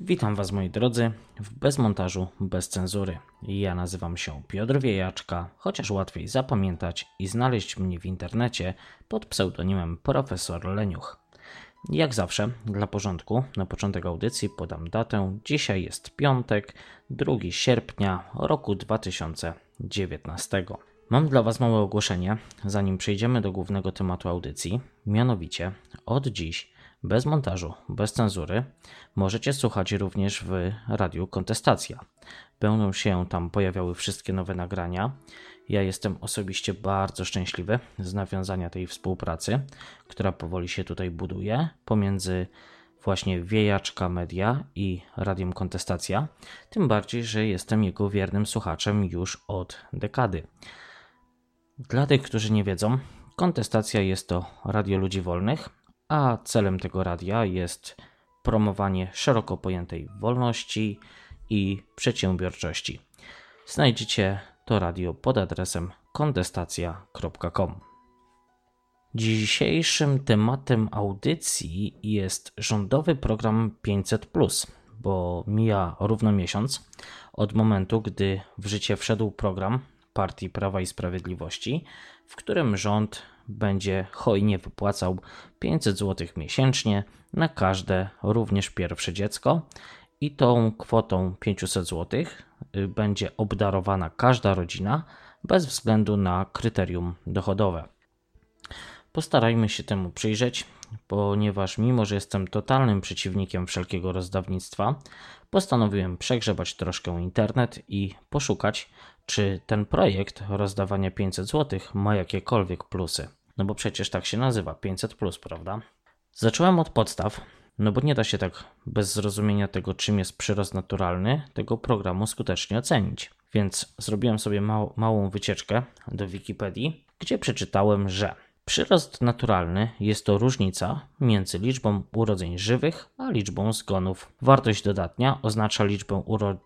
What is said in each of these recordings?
Witam Was moi drodzy w Bezmontażu, bez cenzury. Ja nazywam się Piotr Wiejaczka, chociaż łatwiej zapamiętać i znaleźć mnie w internecie pod pseudonimem Profesor Leniuch. Jak zawsze, dla porządku, na początek audycji podam datę. Dzisiaj jest piątek, 2 sierpnia roku 2019. Mam dla Was małe ogłoszenie, zanim przejdziemy do głównego tematu audycji. Mianowicie, od dziś, bez montażu, bez cenzury, możecie słuchać również w radiu Kontestacja. Będą się tam pojawiały wszystkie nowe nagrania. Ja jestem osobiście bardzo szczęśliwy z nawiązania tej współpracy, która powoli się tutaj buduje pomiędzy właśnie Wiejaczka Media i Radiem Kontestacja, tym bardziej, że jestem jego wiernym słuchaczem już od dekady. Dla tych, którzy nie wiedzą, Kontestacja jest to Radio Ludzi Wolnych, a celem tego radia jest promowanie szeroko pojętej wolności i przedsiębiorczości. Znajdziecie to radio pod adresem kontestacja.com. Dzisiejszym tematem audycji jest rządowy program 500, bo mija równo miesiąc od momentu, gdy w życie wszedł program Partii Prawa i Sprawiedliwości, w którym rząd będzie hojnie wypłacał 500 zł miesięcznie na każde, również pierwsze dziecko. I tą kwotą 500 zł y, będzie obdarowana każda rodzina bez względu na kryterium dochodowe. Postarajmy się temu przyjrzeć, ponieważ mimo, że jestem totalnym przeciwnikiem wszelkiego rozdawnictwa, postanowiłem przegrzebać troszkę internet i poszukać, czy ten projekt rozdawania 500 zł ma jakiekolwiek plusy. No bo przecież tak się nazywa 500, plus, prawda? Zacząłem od podstaw, no bo nie da się tak bez zrozumienia tego, czym jest przyrost naturalny, tego programu skutecznie ocenić. Więc zrobiłem sobie mał, małą wycieczkę do Wikipedii, gdzie przeczytałem, że Przyrost naturalny jest to różnica między liczbą urodzeń żywych a liczbą zgonów. Wartość dodatnia oznacza liczbę urodzeń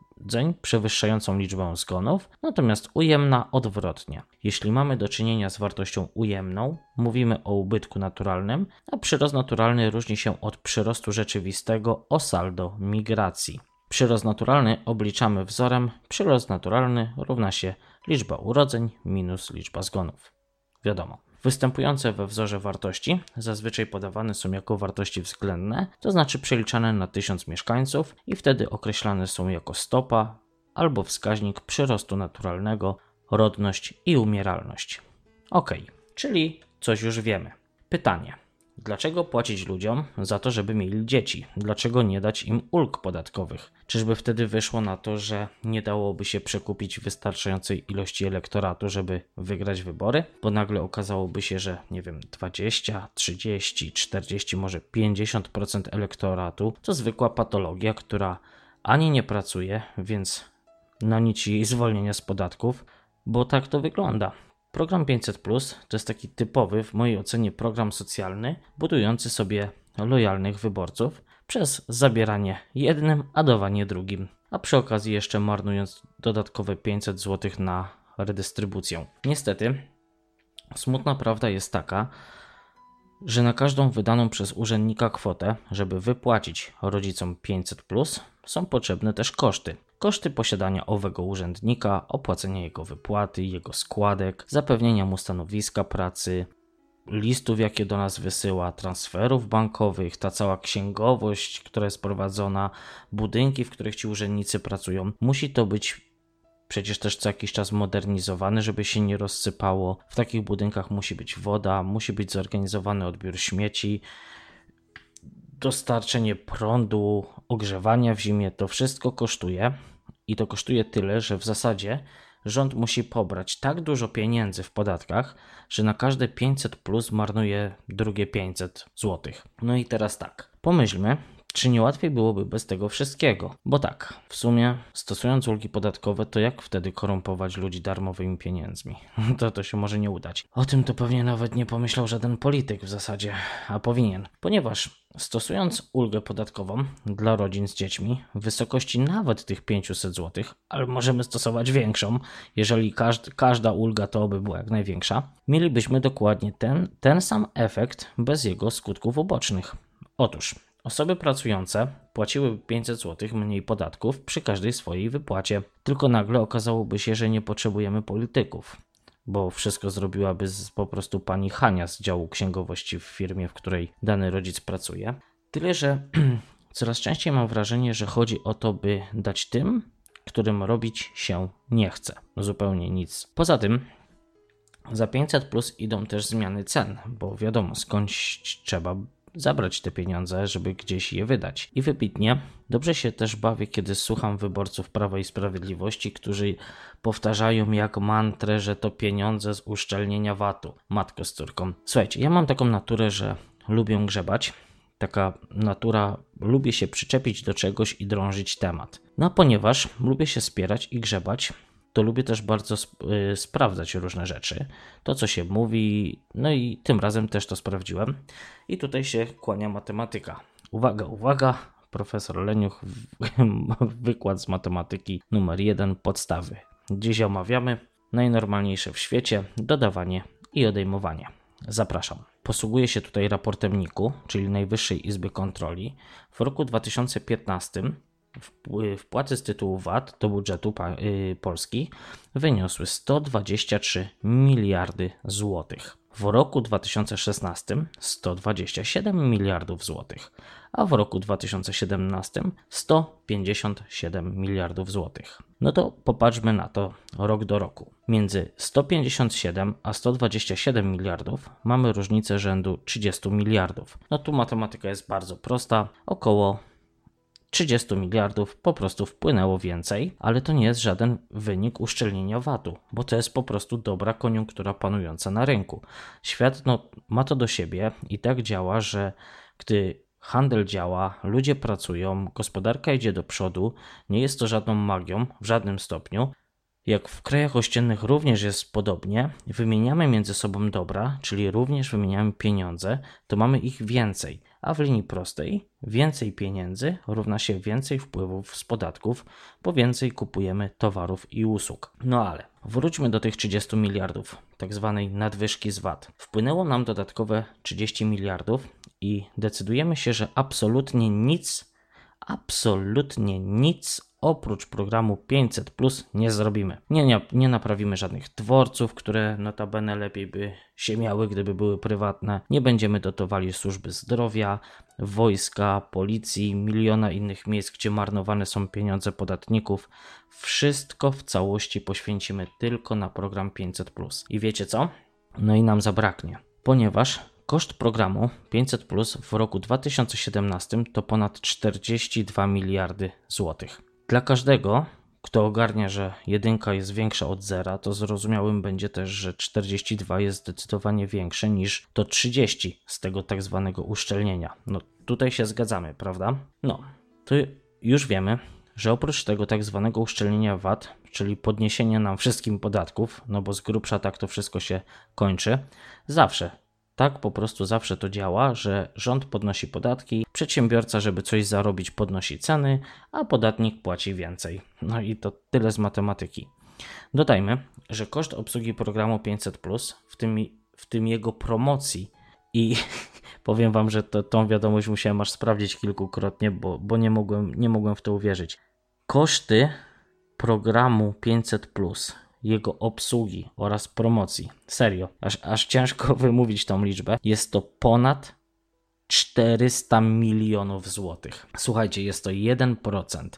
przewyższającą liczbę zgonów, natomiast ujemna odwrotnie. Jeśli mamy do czynienia z wartością ujemną, mówimy o ubytku naturalnym, a przyrost naturalny różni się od przyrostu rzeczywistego o saldo migracji. Przyrost naturalny obliczamy wzorem przyrost naturalny równa się liczba urodzeń minus liczba zgonów. Wiadomo. Występujące we wzorze wartości zazwyczaj podawane są jako wartości względne, to znaczy przeliczane na 1000 mieszkańców i wtedy określane są jako stopa albo wskaźnik przyrostu naturalnego, rodność i umieralność. Ok, czyli coś już wiemy. Pytanie. Dlaczego płacić ludziom za to, żeby mieli dzieci? Dlaczego nie dać im ulg podatkowych? Czyżby wtedy wyszło na to, że nie dałoby się przekupić wystarczającej ilości elektoratu, żeby wygrać wybory? Bo nagle okazałoby się, że nie wiem, 20, 30, 40, może 50% elektoratu to zwykła patologia, która ani nie pracuje, więc na nic jej zwolnienia z podatków, bo tak to wygląda. Program 500 Plus to jest taki typowy, w mojej ocenie, program socjalny, budujący sobie lojalnych wyborców przez zabieranie jednym, a dawanie drugim, a przy okazji jeszcze marnując dodatkowe 500 zł na redystrybucję. Niestety, smutna prawda jest taka, że na każdą wydaną przez urzędnika kwotę, żeby wypłacić rodzicom 500, są potrzebne też koszty. Koszty posiadania owego urzędnika, opłacenia jego wypłaty, jego składek, zapewnienia mu stanowiska pracy, listów, jakie do nas wysyła, transferów bankowych, ta cała księgowość, która jest prowadzona, budynki, w których ci urzędnicy pracują. Musi to być przecież też co jakiś czas modernizowane, żeby się nie rozsypało. W takich budynkach musi być woda, musi być zorganizowany odbiór śmieci, dostarczenie prądu, ogrzewania w zimie. To wszystko kosztuje i to kosztuje tyle, że w zasadzie rząd musi pobrać tak dużo pieniędzy w podatkach, że na każde 500 plus marnuje drugie 500 zł. No i teraz tak, pomyślmy, czy nie łatwiej byłoby bez tego wszystkiego? Bo tak, w sumie stosując ulgi podatkowe, to jak wtedy korumpować ludzi darmowymi pieniędzmi? To to się może nie udać. O tym to pewnie nawet nie pomyślał żaden polityk w zasadzie, a powinien. Ponieważ stosując ulgę podatkową dla rodzin z dziećmi w wysokości nawet tych 500 zł, ale możemy stosować większą, jeżeli każd każda ulga to by była jak największa, mielibyśmy dokładnie ten, ten sam efekt bez jego skutków ubocznych. Otóż Osoby pracujące płaciły 500 zł mniej podatków przy każdej swojej wypłacie. Tylko nagle okazałoby się, że nie potrzebujemy polityków, bo wszystko zrobiłaby z, po prostu pani Hania z działu księgowości w firmie, w której dany rodzic pracuje. Tyle, że coraz częściej mam wrażenie, że chodzi o to, by dać tym, którym robić się nie chce. Zupełnie nic. Poza tym, za 500 plus idą też zmiany cen, bo wiadomo, skądś trzeba zabrać te pieniądze, żeby gdzieś je wydać. I wybitnie dobrze się też bawię, kiedy słucham wyborców Prawa i Sprawiedliwości, którzy powtarzają jak mantrę, że to pieniądze z uszczelnienia VAT-u. Matko z córką. Słuchajcie, ja mam taką naturę, że lubię grzebać. Taka natura, lubię się przyczepić do czegoś i drążyć temat. No ponieważ lubię się spierać i grzebać, to lubię też bardzo sp y, sprawdzać różne rzeczy. To, co się mówi, no i tym razem też to sprawdziłem. I tutaj się kłania matematyka. Uwaga, uwaga, profesor Leniuch, wykład z matematyki numer 1, podstawy. Dziś omawiamy najnormalniejsze w świecie dodawanie i odejmowanie. Zapraszam. Posługuję się tutaj raportem NIK-u, czyli Najwyższej Izby Kontroli. W roku 2015 wpłaty z tytułu VAT do budżetu y, Polski wyniosły 123 miliardy złotych. W roku 2016 127 miliardów złotych, a w roku 2017 157 miliardów złotych. No to popatrzmy na to rok do roku. Między 157 a 127 miliardów mamy różnicę rzędu 30 miliardów. No tu matematyka jest bardzo prosta, około 30 miliardów po prostu wpłynęło więcej, ale to nie jest żaden wynik uszczelnienia VAT-u, bo to jest po prostu dobra koniunktura panująca na rynku. Świat no, ma to do siebie i tak działa, że gdy handel działa, ludzie pracują, gospodarka idzie do przodu, nie jest to żadną magią w żadnym stopniu. Jak w krajach ościennych również jest podobnie, wymieniamy między sobą dobra, czyli również wymieniamy pieniądze, to mamy ich więcej a w linii prostej więcej pieniędzy równa się więcej wpływów z podatków, bo więcej kupujemy towarów i usług. No ale wróćmy do tych 30 miliardów, tak zwanej nadwyżki z VAT. Wpłynęło nam dodatkowe 30 miliardów i decydujemy się, że absolutnie nic, absolutnie nic oprócz programu 500 Plus nie zrobimy. Nie, nie, nie naprawimy żadnych dworców, które notabene lepiej by się miały, gdyby były prywatne. Nie będziemy dotowali służby zdrowia, wojska, policji, miliona innych miejsc, gdzie marnowane są pieniądze podatników. Wszystko w całości poświęcimy tylko na program 500 Plus. I wiecie co? No i nam zabraknie, ponieważ Koszt programu 500 Plus w roku 2017 to ponad 42 miliardy złotych. Dla każdego, kto ogarnia, że jedynka jest większa od zera, to zrozumiałym będzie też, że 42 jest zdecydowanie większe niż to 30 z tego tak zwanego uszczelnienia. No tutaj się zgadzamy, prawda? No, to już wiemy, że oprócz tego tak zwanego uszczelnienia VAT, czyli podniesienia nam wszystkim podatków, no bo z grubsza tak to wszystko się kończy, zawsze tak po prostu zawsze to działa, że rząd podnosi podatki, przedsiębiorca, żeby coś zarobić, podnosi ceny, a podatnik płaci więcej. No i to tyle z matematyki. Dodajmy, że koszt obsługi programu 500, w tym, w tym jego promocji i powiem Wam, że to, tą wiadomość musiałem aż sprawdzić kilkukrotnie, bo, bo nie, mogłem, nie mogłem w to uwierzyć. Koszty programu 500 jego obsługi oraz promocji. Serio, aż, aż ciężko wymówić tą liczbę. Jest to ponad 400 milionów złotych. Słuchajcie, jest to 1%.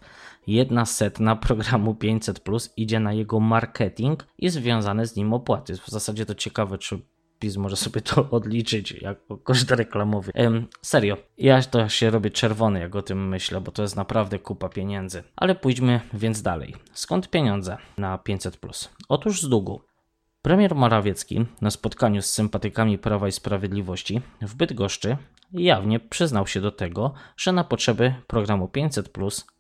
Jedna setna programu 500 Plus idzie na jego marketing i związane z nim opłaty. W zasadzie to ciekawe, czy PiS może sobie to odliczyć jako koszt reklamowy. Ehm, serio, ja to się robię czerwony, jak o tym myślę, bo to jest naprawdę kupa pieniędzy. Ale pójdźmy więc dalej. Skąd pieniądze na 500? Otóż z długu. Premier Morawiecki na spotkaniu z sympatykami Prawa i Sprawiedliwości w Bydgoszczy jawnie przyznał się do tego, że na potrzeby programu 500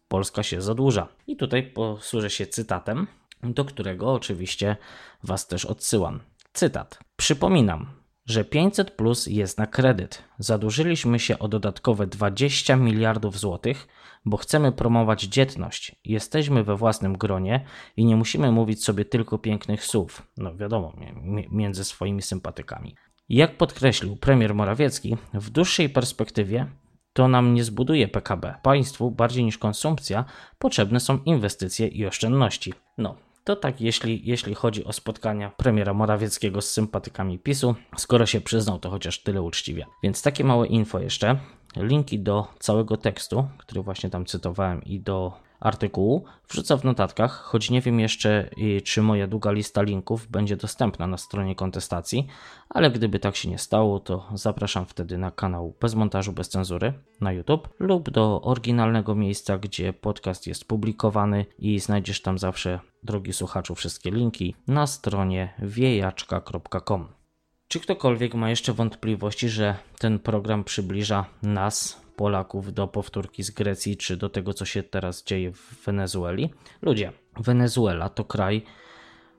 Polska się zadłuża. I tutaj posłużę się cytatem, do którego oczywiście Was też odsyłam. Cytat. Przypominam, że 500 plus jest na kredyt. Zadłużyliśmy się o dodatkowe 20 miliardów złotych, bo chcemy promować dzietność. Jesteśmy we własnym gronie i nie musimy mówić sobie tylko pięknych słów. No wiadomo, między swoimi sympatykami. Jak podkreślił premier Morawiecki, w dłuższej perspektywie to nam nie zbuduje PKB. Państwu bardziej niż konsumpcja potrzebne są inwestycje i oszczędności. No, to tak, jeśli, jeśli chodzi o spotkania premiera Morawieckiego z sympatykami PiSu, skoro się przyznał, to chociaż tyle uczciwie. Więc takie małe info jeszcze. Linki do całego tekstu, który właśnie tam cytowałem, i do artykułu wrzucę w notatkach, choć nie wiem jeszcze, czy moja długa lista linków będzie dostępna na stronie kontestacji, ale gdyby tak się nie stało, to zapraszam wtedy na kanał Bez Montażu, Bez Cenzury na YouTube lub do oryginalnego miejsca, gdzie podcast jest publikowany i znajdziesz tam zawsze, drogi słuchaczu, wszystkie linki na stronie wiejaczka.com. Czy ktokolwiek ma jeszcze wątpliwości, że ten program przybliża nas, Polaków do powtórki z Grecji czy do tego, co się teraz dzieje w Wenezueli. Ludzie, Wenezuela to kraj,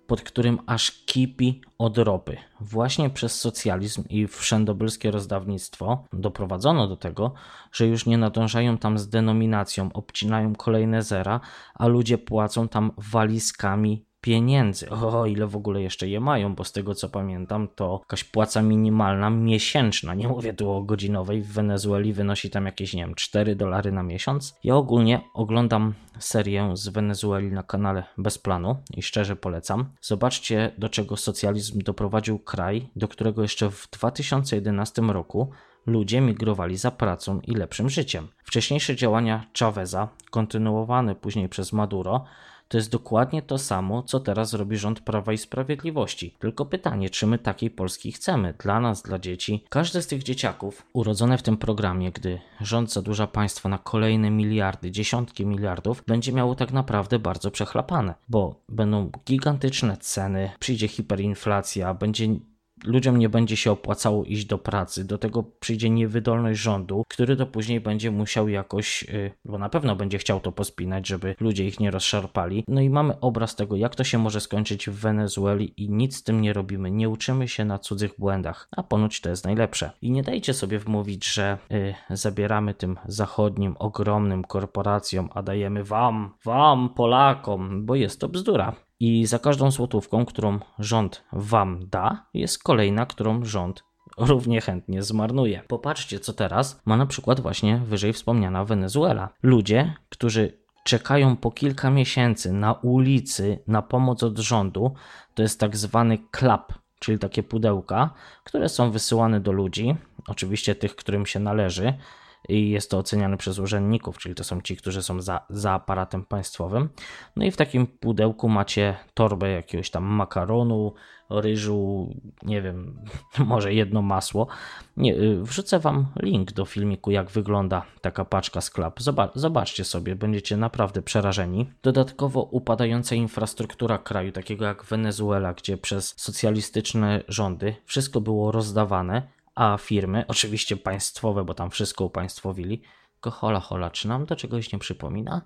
pod którym aż kipi od ropy. Właśnie przez socjalizm i wszędobylskie rozdawnictwo doprowadzono do tego, że już nie nadążają tam z denominacją, obcinają kolejne zera, a ludzie płacą tam walizkami pieniędzy. O, ile w ogóle jeszcze je mają, bo z tego co pamiętam, to jakaś płaca minimalna miesięczna, nie mówię tu o godzinowej, w Wenezueli wynosi tam jakieś, nie wiem, 4 dolary na miesiąc. Ja ogólnie oglądam serię z Wenezueli na kanale Bez Planu i szczerze polecam. Zobaczcie, do czego socjalizm doprowadził kraj, do którego jeszcze w 2011 roku ludzie migrowali za pracą i lepszym życiem. Wcześniejsze działania Chaveza, kontynuowane później przez Maduro, to jest dokładnie to samo, co teraz robi rząd Prawa i Sprawiedliwości. Tylko pytanie, czy my takiej Polski chcemy? Dla nas, dla dzieci. Każde z tych dzieciaków urodzone w tym programie, gdy rząd zadłuża państwo na kolejne miliardy, dziesiątki miliardów, będzie miało tak naprawdę bardzo przechlapane, bo będą gigantyczne ceny, przyjdzie hiperinflacja, będzie ludziom nie będzie się opłacało iść do pracy, do tego przyjdzie niewydolność rządu, który to później będzie musiał jakoś, y, bo na pewno będzie chciał to pospinać, żeby ludzie ich nie rozszarpali. No i mamy obraz tego, jak to się może skończyć w Wenezueli i nic z tym nie robimy, nie uczymy się na cudzych błędach, a ponoć to jest najlepsze. I nie dajcie sobie wmówić, że y, zabieramy tym zachodnim, ogromnym korporacjom, a dajemy wam, wam, Polakom, bo jest to bzdura. I za każdą złotówką, którą rząd wam da, jest kolejna, którą rząd równie chętnie zmarnuje. Popatrzcie, co teraz ma na przykład właśnie wyżej wspomniana Wenezuela. Ludzie, którzy czekają po kilka miesięcy na ulicy na pomoc od rządu, to jest tak zwany klap, czyli takie pudełka, które są wysyłane do ludzi, oczywiście tych, którym się należy, i jest to oceniane przez urzędników, czyli to są ci, którzy są za, za aparatem państwowym. No i w takim pudełku macie torbę jakiegoś tam makaronu, ryżu, nie wiem, może jedno masło. Nie, y, wrzucę wam link do filmiku, jak wygląda taka paczka sklep. zobaczcie sobie, będziecie naprawdę przerażeni. Dodatkowo upadająca infrastruktura kraju, takiego jak Wenezuela, gdzie przez socjalistyczne rządy wszystko było rozdawane, a firmy, oczywiście państwowe, bo tam wszystko upaństwowili, tylko hola hola, czy nam to czegoś nie przypomina?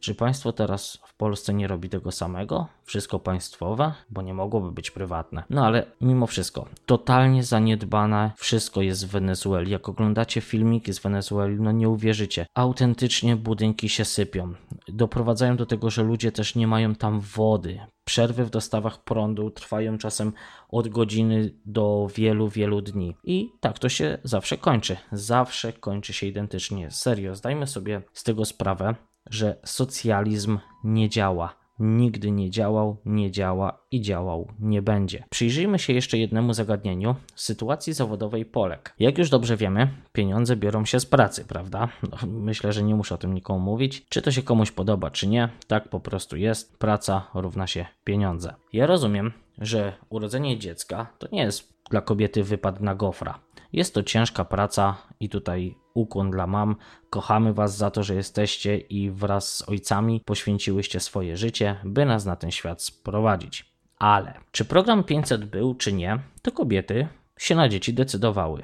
Czy państwo teraz w Polsce nie robi tego samego? Wszystko państwowe? Bo nie mogłoby być prywatne. No ale mimo wszystko, totalnie zaniedbane wszystko jest w Wenezueli. Jak oglądacie filmiki z Wenezueli, no nie uwierzycie. Autentycznie budynki się sypią. Doprowadzają do tego, że ludzie też nie mają tam wody. Przerwy w dostawach prądu trwają czasem od godziny do wielu, wielu dni. I tak to się zawsze kończy. Zawsze kończy się identycznie. Serio, zdajmy sobie z tego sprawę że socjalizm nie działa. Nigdy nie działał, nie działa i działał nie będzie. Przyjrzyjmy się jeszcze jednemu zagadnieniu sytuacji zawodowej Polek. Jak już dobrze wiemy, pieniądze biorą się z pracy, prawda? No, myślę, że nie muszę o tym nikomu mówić. Czy to się komuś podoba, czy nie, tak po prostu jest. Praca równa się pieniądze. Ja rozumiem, że urodzenie dziecka to nie jest dla kobiety wypad na gofra. Jest to ciężka praca i tutaj ukłon dla mam. Kochamy Was za to, że jesteście i wraz z ojcami poświęciłyście swoje życie, by nas na ten świat sprowadzić. Ale czy program 500 był, czy nie, to kobiety się na dzieci decydowały.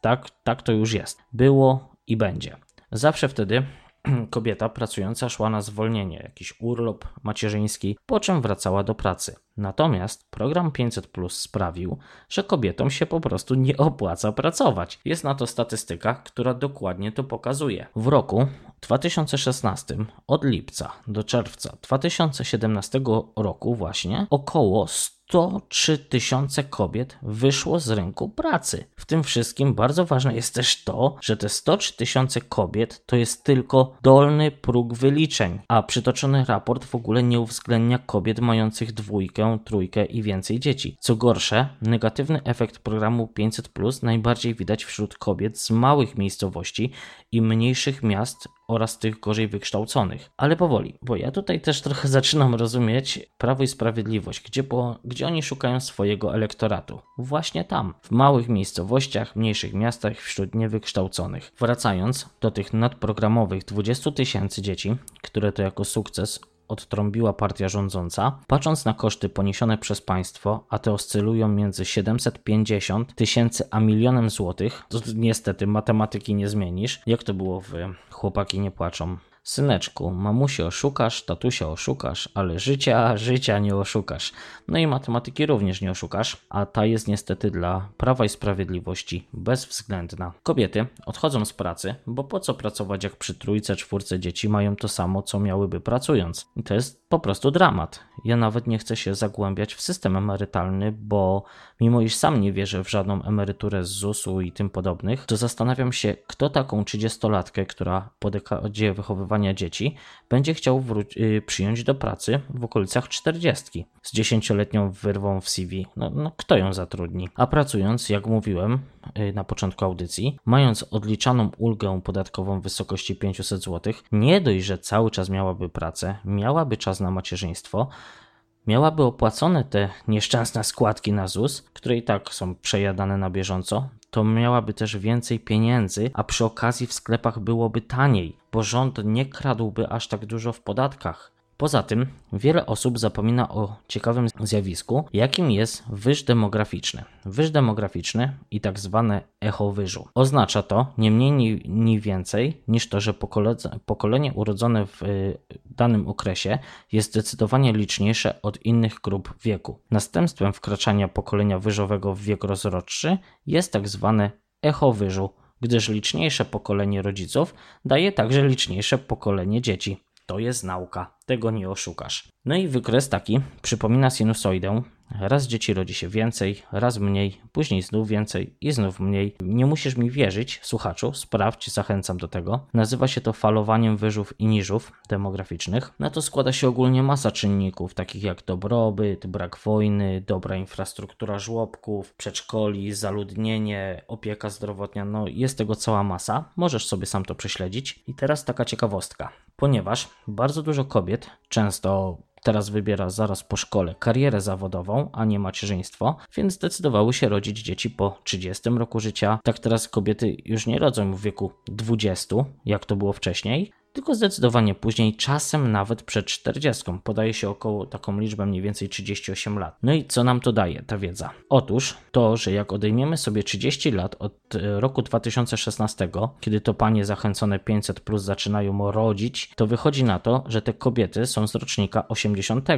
Tak, tak to już jest. Było i będzie. Zawsze wtedy kobieta pracująca szła na zwolnienie, jakiś urlop macierzyński, po czym wracała do pracy. Natomiast program 500 Plus sprawił, że kobietom się po prostu nie opłaca pracować. Jest na to statystyka, która dokładnie to pokazuje. W roku 2016 od lipca do czerwca 2017 roku właśnie około 103 tysiące kobiet wyszło z rynku pracy. W tym wszystkim bardzo ważne jest też to, że te 103 tysiące kobiet to jest tylko dolny próg wyliczeń, a przytoczony raport w ogóle nie uwzględnia kobiet mających dwójkę, trójkę i więcej dzieci. Co gorsze, negatywny efekt programu 500 najbardziej widać wśród kobiet z małych miejscowości i mniejszych miast oraz tych gorzej wykształconych. Ale powoli, bo ja tutaj też trochę zaczynam rozumieć Prawo i Sprawiedliwość, gdzie, bo, gdzie oni szukają swojego elektoratu. Właśnie tam, w małych miejscowościach, mniejszych miastach, wśród niewykształconych. Wracając do tych nadprogramowych 20 tysięcy dzieci, które to jako sukces odtrąbiła partia rządząca, patrząc na koszty poniesione przez państwo, a te oscylują między 750 tysięcy a milionem złotych, to niestety matematyki nie zmienisz, jak to było w Chłopaki nie płaczą. Syneczku, mamusie oszukasz, tatusia oszukasz, ale życia, życia nie oszukasz. No i matematyki również nie oszukasz, a ta jest niestety dla Prawa i Sprawiedliwości bezwzględna. Kobiety odchodzą z pracy, bo po co pracować jak przy trójce, czwórce dzieci mają to samo, co miałyby pracując. I to jest po prostu dramat. Ja nawet nie chcę się zagłębiać w system emerytalny, bo mimo iż sam nie wierzę w żadną emeryturę z ZUS-u i tym podobnych, to zastanawiam się, kto taką 30-latkę, która po dekadzie wychowywania dzieci, będzie chciał y, przyjąć do pracy w okolicach 40 z 10-letnią wyrwą w CV. No, no kto ją zatrudni? A pracując, jak mówiłem y, na początku audycji, mając odliczaną ulgę podatkową w wysokości 500 zł, nie dość, że cały czas miałaby pracę, miałaby czas na macierzyństwo, miałaby opłacone te nieszczęsne składki na ZUS, które i tak są przejadane na bieżąco, to miałaby też więcej pieniędzy, a przy okazji w sklepach byłoby taniej, bo rząd nie kradłby aż tak dużo w podatkach. Poza tym, wiele osób zapomina o ciekawym zjawisku, jakim jest wyż demograficzny. Wyż demograficzny i tak zwane echo wyżu. Oznacza to nie mniej ni więcej niż to, że pokolenie urodzone w y, danym okresie jest zdecydowanie liczniejsze od innych grup wieku. Następstwem wkraczania pokolenia wyżowego w wiek rozrodczy jest tak zwane echo wyżu, gdyż liczniejsze pokolenie rodziców daje także liczniejsze pokolenie dzieci. To jest nauka, tego nie oszukasz. No i wykres taki przypomina sinusoidę. Raz dzieci rodzi się więcej, raz mniej, później znów więcej i znów mniej. Nie musisz mi wierzyć, słuchaczu, sprawdź, zachęcam do tego. Nazywa się to falowaniem wyżów i niżów demograficznych. Na to składa się ogólnie masa czynników, takich jak dobrobyt, brak wojny, dobra infrastruktura żłobków, przedszkoli, zaludnienie, opieka zdrowotna. No jest tego cała masa. Możesz sobie sam to prześledzić. I teraz taka ciekawostka. Ponieważ bardzo dużo kobiet, często teraz wybiera zaraz po szkole karierę zawodową, a nie macierzyństwo, więc zdecydowały się rodzić dzieci po 30 roku życia. Tak teraz kobiety już nie rodzą w wieku 20, jak to było wcześniej, tylko zdecydowanie później, czasem nawet przed 40. Podaje się około taką liczbę mniej więcej 38 lat. No i co nam to daje ta wiedza? Otóż to, że jak odejmiemy sobie 30 lat od e, roku 2016, kiedy to panie zachęcone 500 plus zaczynają rodzić, to wychodzi na to, że te kobiety są z rocznika 80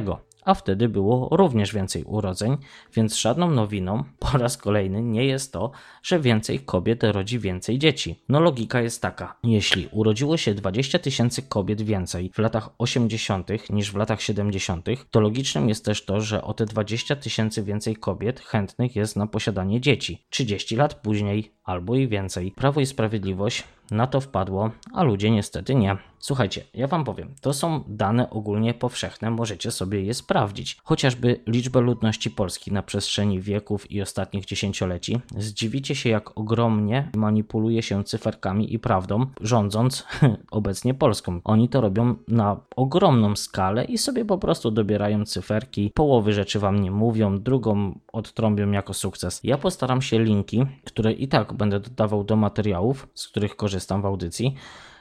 a wtedy było również więcej urodzeń, więc żadną nowiną po raz kolejny nie jest to, że więcej kobiet rodzi więcej dzieci. No logika jest taka, jeśli urodziło się 20 tysięcy kobiet więcej w latach 80. niż w latach 70., to logicznym jest też to, że o te 20 tysięcy więcej kobiet chętnych jest na posiadanie dzieci. 30 lat później albo i więcej. Prawo i Sprawiedliwość na to wpadło, a ludzie niestety nie. Słuchajcie, ja wam powiem, to są dane ogólnie powszechne, możecie sobie je sprawdzić. Chociażby liczbę ludności Polski na przestrzeni wieków i ostatnich dziesięcioleci. Zdziwicie się, jak ogromnie manipuluje się cyferkami i prawdą, rządząc obecnie Polską. Oni to robią na ogromną skalę i sobie po prostu dobierają cyferki. Połowy rzeczy wam nie mówią, drugą odtrąbią jako sukces. Ja postaram się linki, które i tak będę dodawał do materiałów, z których korzystam w audycji,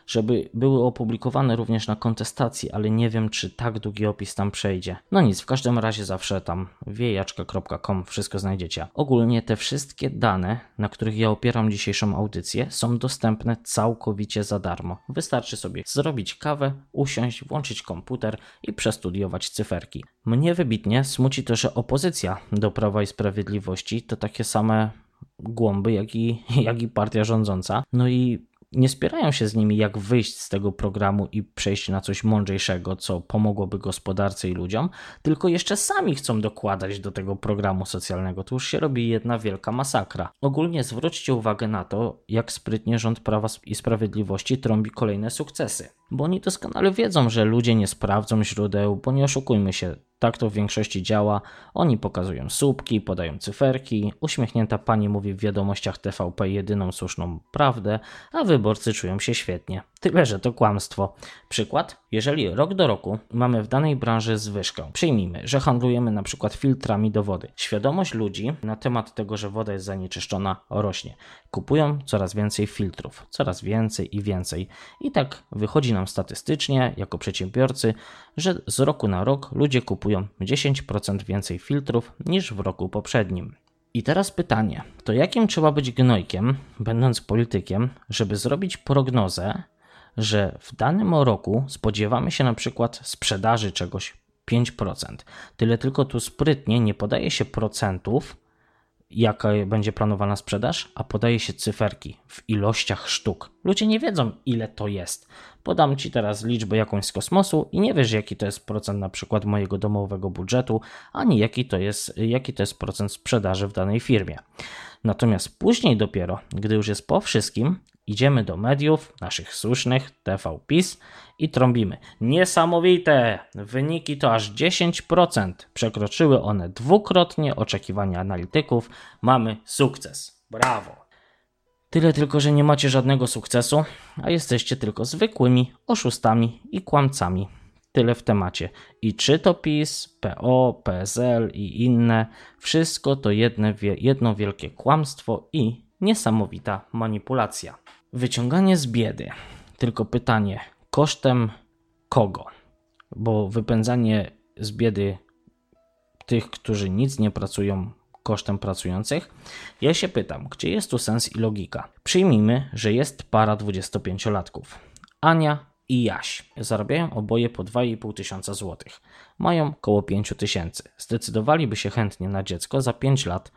żeby były opublikowane również na kontestacji, ale nie wiem, czy tak długi opis tam przejdzie. No nic, w każdym razie zawsze tam wiejaczka.com wszystko znajdziecie. Ogólnie te wszystkie dane, na których ja opieram dzisiejszą audycję, są dostępne całkowicie za darmo. Wystarczy sobie zrobić kawę, usiąść, włączyć komputer i przestudiować cyferki. Mnie wybitnie smuci to, że opozycja do Prawa i Sprawiedliwości to takie same głąby, jak i, jak i partia rządząca. No i nie spierają się z nimi, jak wyjść z tego programu i przejść na coś mądrzejszego, co pomogłoby gospodarce i ludziom, tylko jeszcze sami chcą dokładać do tego programu socjalnego. To już się robi jedna wielka masakra. Ogólnie zwróćcie uwagę na to, jak sprytnie rząd Prawa i Sprawiedliwości trąbi kolejne sukcesy. Bo oni doskonale wiedzą, że ludzie nie sprawdzą źródeł, bo nie oszukujmy się, tak to w większości działa. Oni pokazują słupki, podają cyferki, uśmiechnięta pani mówi w wiadomościach TVP jedyną słuszną prawdę, a wyborcy czują się świetnie. Tyle, że to kłamstwo. Przykład, jeżeli rok do roku mamy w danej branży zwyżkę, przyjmijmy, że handlujemy na przykład filtrami do wody. Świadomość ludzi na temat tego, że woda jest zanieczyszczona rośnie. Kupują coraz więcej filtrów, coraz więcej i więcej. I tak wychodzi nam statystycznie, jako przedsiębiorcy, że z roku na rok ludzie kupują 10% więcej filtrów niż w roku poprzednim. I teraz pytanie, to jakim trzeba być gnojkiem, będąc politykiem, żeby zrobić prognozę, że w danym roku spodziewamy się na przykład sprzedaży czegoś 5%. Tyle tylko tu sprytnie nie podaje się procentów, jaka będzie planowana sprzedaż, a podaje się cyferki w ilościach sztuk. Ludzie nie wiedzą, ile to jest. Podam Ci teraz liczbę jakąś z kosmosu i nie wiesz, jaki to jest procent na przykład mojego domowego budżetu, ani jaki to jest, jaki to jest procent sprzedaży w danej firmie. Natomiast później dopiero, gdy już jest po wszystkim, idziemy do mediów, naszych słusznych, TV i trąbimy. Niesamowite! Wyniki to aż 10%. Przekroczyły one dwukrotnie oczekiwania analityków. Mamy sukces. Brawo! Tyle tylko, że nie macie żadnego sukcesu, a jesteście tylko zwykłymi oszustami i kłamcami. Tyle w temacie. I czy to PiS, PO, PSL i inne, wszystko to jedne, jedno wielkie kłamstwo i niesamowita manipulacja. Wyciąganie z biedy. Tylko pytanie, kosztem kogo? Bo wypędzanie z biedy tych, którzy nic nie pracują, kosztem pracujących? Ja się pytam, gdzie jest tu sens i logika? Przyjmijmy, że jest para 25-latków. Ania i Jaś zarabiają oboje po 2,5 tysiąca złotych. Mają około 5 tysięcy. Zdecydowaliby się chętnie na dziecko za 5 lat.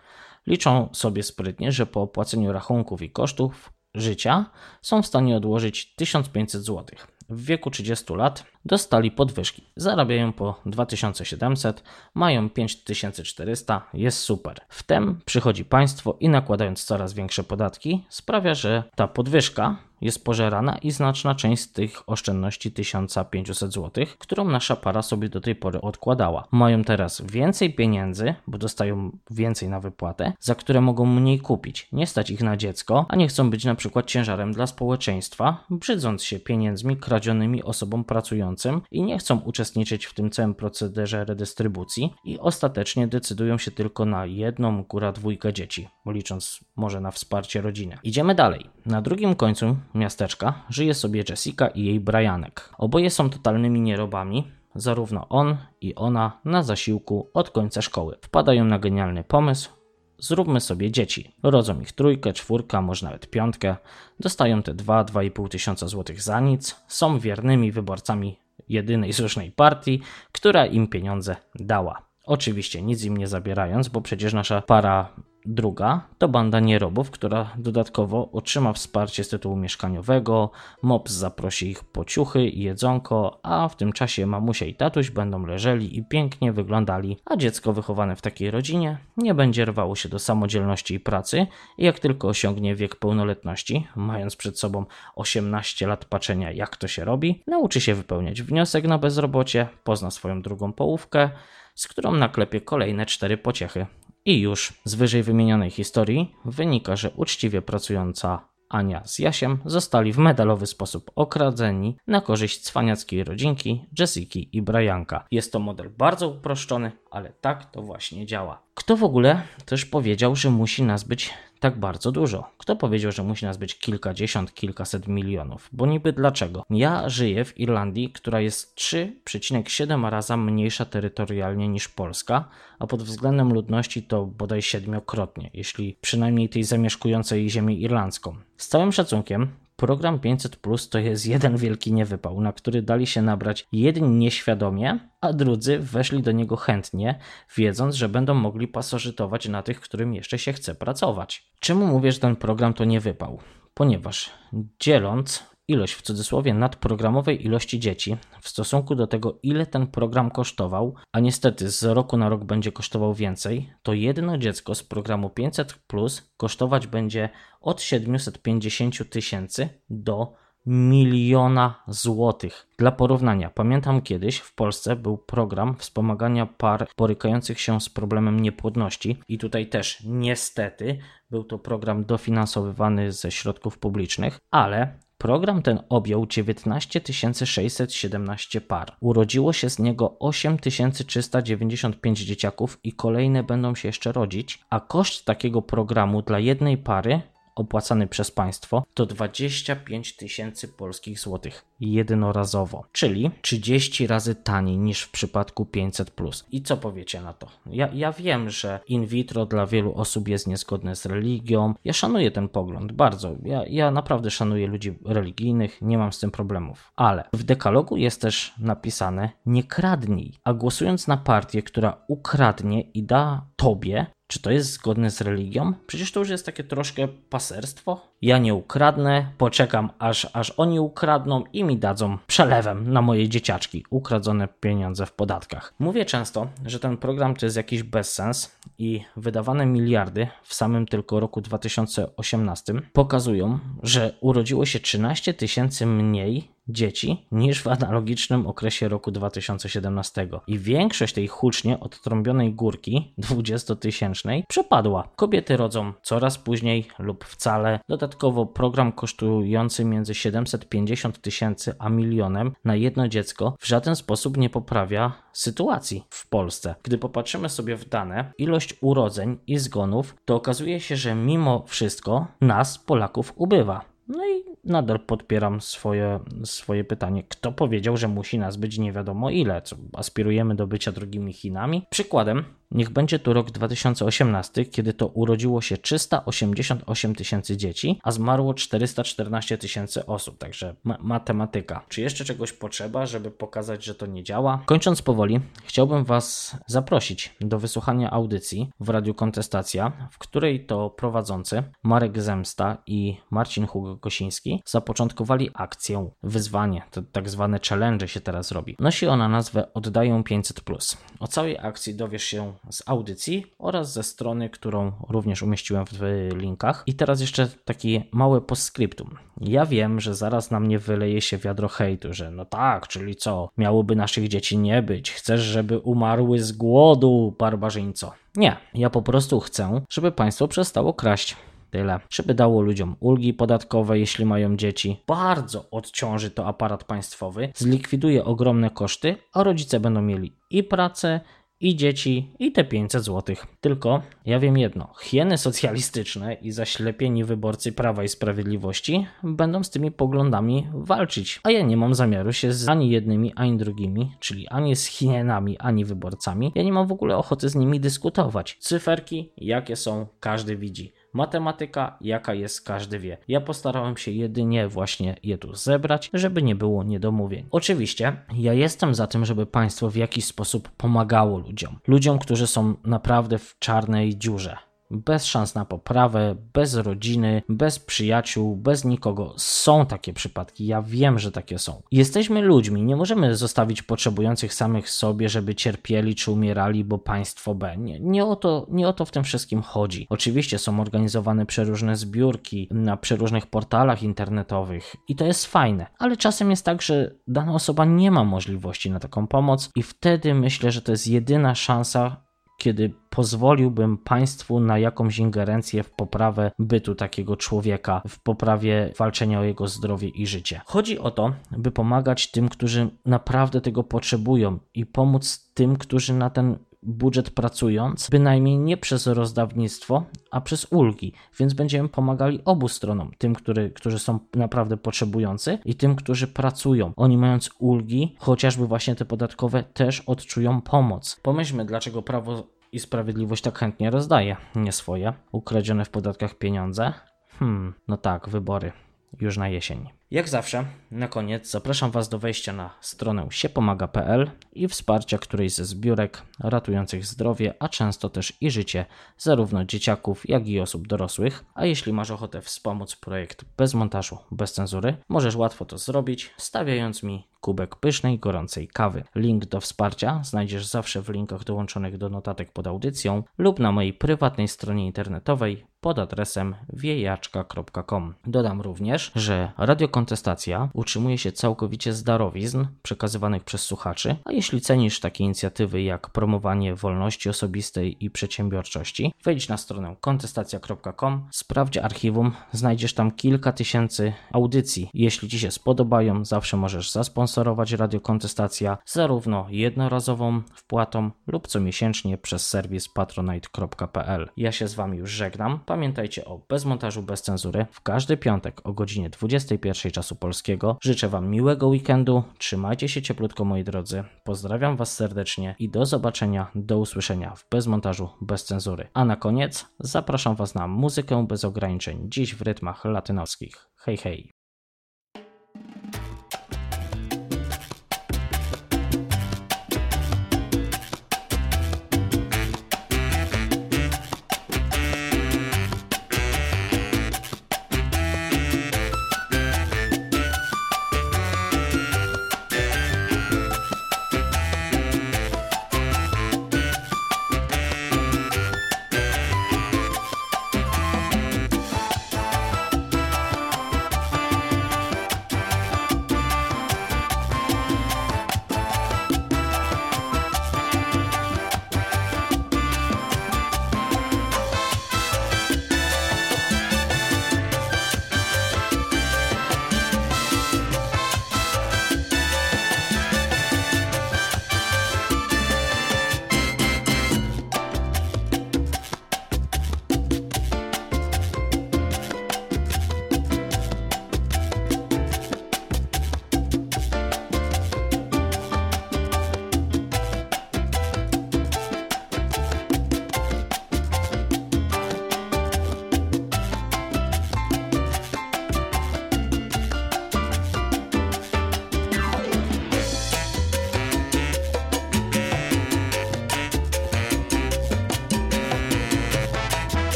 Liczą sobie sprytnie, że po opłaceniu rachunków i kosztów życia są w stanie odłożyć 1500 zł. W wieku 30 lat dostali podwyżki. Zarabiają po 2700, mają 5400, jest super. Wtem przychodzi państwo i nakładając coraz większe podatki, sprawia, że ta podwyżka jest pożerana i znaczna część z tych oszczędności 1500 zł, którą nasza para sobie do tej pory odkładała. Mają teraz więcej pieniędzy, bo dostają więcej na wypłatę, za które mogą mniej kupić. Nie stać ich na dziecko, a nie chcą być na przykład ciężarem dla społeczeństwa, brzydząc się pieniędzmi kradzionymi osobom pracującym i nie chcą uczestniczyć w tym całym procederze redystrybucji i ostatecznie decydują się tylko na jedną, góra dwójkę dzieci, licząc może na wsparcie rodziny. Idziemy dalej. Na drugim końcu miasteczka żyje sobie Jessica i jej Brianek. Oboje są totalnymi nierobami, zarówno on i ona na zasiłku od końca szkoły. Wpadają na genialny pomysł, zróbmy sobie dzieci. Rodzą ich trójkę, czwórkę, może nawet piątkę. Dostają te 2-2,5 tysiąca złotych za nic. Są wiernymi wyborcami jedynej słusznej partii, która im pieniądze dała. Oczywiście nic im nie zabierając, bo przecież nasza para Druga to banda nierobów, która dodatkowo otrzyma wsparcie z tytułu mieszkaniowego, MOPS zaprosi ich po ciuchy i jedzonko, a w tym czasie mamusia i tatuś będą leżeli i pięknie wyglądali, a dziecko wychowane w takiej rodzinie nie będzie rwało się do samodzielności i pracy jak tylko osiągnie wiek pełnoletności, mając przed sobą 18 lat patrzenia jak to się robi, nauczy się wypełniać wniosek na bezrobocie, pozna swoją drugą połówkę, z którą naklepie kolejne cztery pociechy i już z wyżej wymienionej historii wynika, że uczciwie pracująca Ania z Jasiem zostali w medalowy sposób okradzeni na korzyść cwaniackiej rodzinki Jessiki i Brianka. Jest to model bardzo uproszczony, ale tak to właśnie działa. Kto w ogóle też powiedział, że musi nas być tak bardzo dużo? Kto powiedział, że musi nas być kilkadziesiąt, kilkaset milionów? Bo niby dlaczego? Ja żyję w Irlandii, która jest 3,7 razy mniejsza terytorialnie niż Polska, a pod względem ludności to bodaj siedmiokrotnie, jeśli przynajmniej tej zamieszkującej ziemię irlandzką. Z całym szacunkiem, Program 500 Plus to jest jeden wielki niewypał, na który dali się nabrać jedni nieświadomie, a drudzy weszli do niego chętnie, wiedząc, że będą mogli pasożytować na tych, którym jeszcze się chce pracować. Czemu mówię, że ten program to nie wypał? Ponieważ dzieląc ilość w cudzysłowie nadprogramowej ilości dzieci w stosunku do tego, ile ten program kosztował, a niestety z roku na rok będzie kosztował więcej, to jedno dziecko z programu 500 Plus kosztować będzie od 750 tysięcy do miliona złotych. Dla porównania, pamiętam kiedyś w Polsce był program wspomagania par borykających się z problemem niepłodności i tutaj też niestety był to program dofinansowywany ze środków publicznych, ale Program ten objął 19 617 par. Urodziło się z niego 8395 dzieciaków i kolejne będą się jeszcze rodzić, a koszt takiego programu dla jednej pary opłacany przez państwo to 25 tysięcy polskich złotych jednorazowo, czyli 30 razy taniej niż w przypadku 500. I co powiecie na to? Ja, ja wiem, że in vitro dla wielu osób jest niezgodne z religią. Ja szanuję ten pogląd bardzo. Ja, ja naprawdę szanuję ludzi religijnych, nie mam z tym problemów. Ale w dekalogu jest też napisane nie kradnij, a głosując na partię, która ukradnie i da tobie, czy to jest zgodne z religią? Przecież to już jest takie troszkę paserstwo. Ja nie ukradnę, poczekam aż, aż oni ukradną i mi dadzą przelewem na moje dzieciaczki ukradzone pieniądze w podatkach. Mówię często, że ten program to jest jakiś bezsens i wydawane miliardy w samym tylko roku 2018 pokazują, że urodziło się 13 tysięcy mniej dzieci niż w analogicznym okresie roku 2017 i większość tej hucznie odtrąbionej górki 20-tysięcznej przepadła. Kobiety rodzą coraz później lub wcale. Dodatkowo program kosztujący między 750 tysięcy a milionem na jedno dziecko w żaden sposób nie poprawia sytuacji w Polsce. Gdy popatrzymy sobie w dane, ilość urodzeń i zgonów, to okazuje się, że mimo wszystko nas, Polaków, ubywa. No i nadal podpieram swoje, swoje pytanie. Kto powiedział, że musi nas być nie wiadomo ile? Co, aspirujemy do bycia drugimi Chinami? Przykładem Niech będzie tu rok 2018, kiedy to urodziło się 388 tysięcy dzieci, a zmarło 414 tysięcy osób, także ma matematyka. Czy jeszcze czegoś potrzeba, żeby pokazać, że to nie działa? Kończąc powoli, chciałbym Was zaprosić do wysłuchania audycji w Radiu Kontestacja, w której to prowadzący Marek Zemsta i Marcin Hugo Kosiński zapoczątkowali akcję, wyzwanie, to tak zwane challenge się teraz robi. Nosi ona nazwę Oddają 500+. O całej akcji dowiesz się z audycji oraz ze strony, którą również umieściłem w linkach. I teraz jeszcze taki mały postscriptum. Ja wiem, że zaraz na mnie wyleje się wiadro hejtu, że no tak, czyli co, miałoby naszych dzieci nie być, chcesz, żeby umarły z głodu, barbarzyńco. Nie, ja po prostu chcę, żeby państwo przestało kraść. Tyle. Żeby dało ludziom ulgi podatkowe, jeśli mają dzieci. Bardzo odciąży to aparat państwowy, zlikwiduje ogromne koszty, a rodzice będą mieli i pracę, i dzieci, i te 500 zł. Tylko ja wiem jedno: hieny socjalistyczne i zaślepieni wyborcy Prawa i Sprawiedliwości będą z tymi poglądami walczyć. A ja nie mam zamiaru się z ani jednymi, ani drugimi, czyli ani z hienami, ani wyborcami. Ja nie mam w ogóle ochoty z nimi dyskutować. Cyferki, jakie są, każdy widzi. Matematyka, jaka jest, każdy wie. Ja postarałem się jedynie właśnie je tu zebrać, żeby nie było niedomówień. Oczywiście, ja jestem za tym, żeby państwo w jakiś sposób pomagało ludziom. Ludziom, którzy są naprawdę w czarnej dziurze bez szans na poprawę, bez rodziny, bez przyjaciół, bez nikogo. Są takie przypadki, ja wiem, że takie są. Jesteśmy ludźmi, nie możemy zostawić potrzebujących samych sobie, żeby cierpieli czy umierali, bo państwo B. Nie, nie, o, to, nie o to w tym wszystkim chodzi. Oczywiście są organizowane przeróżne zbiórki na przeróżnych portalach internetowych i to jest fajne, ale czasem jest tak, że dana osoba nie ma możliwości na taką pomoc i wtedy myślę, że to jest jedyna szansa, kiedy pozwoliłbym państwu na jakąś ingerencję w poprawę bytu takiego człowieka, w poprawie walczenia o jego zdrowie i życie. Chodzi o to, by pomagać tym, którzy naprawdę tego potrzebują i pomóc tym, którzy na ten budżet pracując, bynajmniej nie przez rozdawnictwo, a przez ulgi, więc będziemy pomagali obu stronom, tym, który, którzy są naprawdę potrzebujący i tym, którzy pracują. Oni mając ulgi, chociażby właśnie te podatkowe, też odczują pomoc. Pomyślmy, dlaczego prawo i sprawiedliwość tak chętnie rozdaje nie swoje, ukradzione w podatkach pieniądze. Hmm, no tak, wybory już na jesień. Jak zawsze, na koniec zapraszam Was do wejścia na stronę siepomaga.pl i wsparcia którejś ze zbiórek ratujących zdrowie, a często też i życie zarówno dzieciaków, jak i osób dorosłych. A jeśli masz ochotę wspomóc projekt bez montażu, bez cenzury, możesz łatwo to zrobić, stawiając mi kubek pysznej, gorącej kawy. Link do wsparcia znajdziesz zawsze w linkach dołączonych do notatek pod audycją lub na mojej prywatnej stronie internetowej pod adresem wiejaczka.com. Dodam również, że radiokontestacja utrzymuje się całkowicie z darowizn przekazywanych przez słuchaczy, a jeśli cenisz takie inicjatywy jak promowanie wolności osobistej i przedsiębiorczości, wejdź na stronę kontestacja.com, sprawdź archiwum, znajdziesz tam kilka tysięcy audycji. Jeśli Ci się spodobają, zawsze możesz zasponsorować radiokontestacja zarówno jednorazową wpłatą lub comiesięcznie przez serwis patronite.pl. Ja się z Wami już żegnam. Pamiętajcie o bezmontażu, bez cenzury w każdy piątek o godzinie 21 czasu polskiego. Życzę Wam miłego weekendu, trzymajcie się cieplutko moi drodzy, pozdrawiam Was serdecznie i do zobaczenia, do usłyszenia w bezmontażu, bez cenzury. A na koniec zapraszam Was na muzykę bez ograniczeń, dziś w rytmach latynoskich. Hej hej!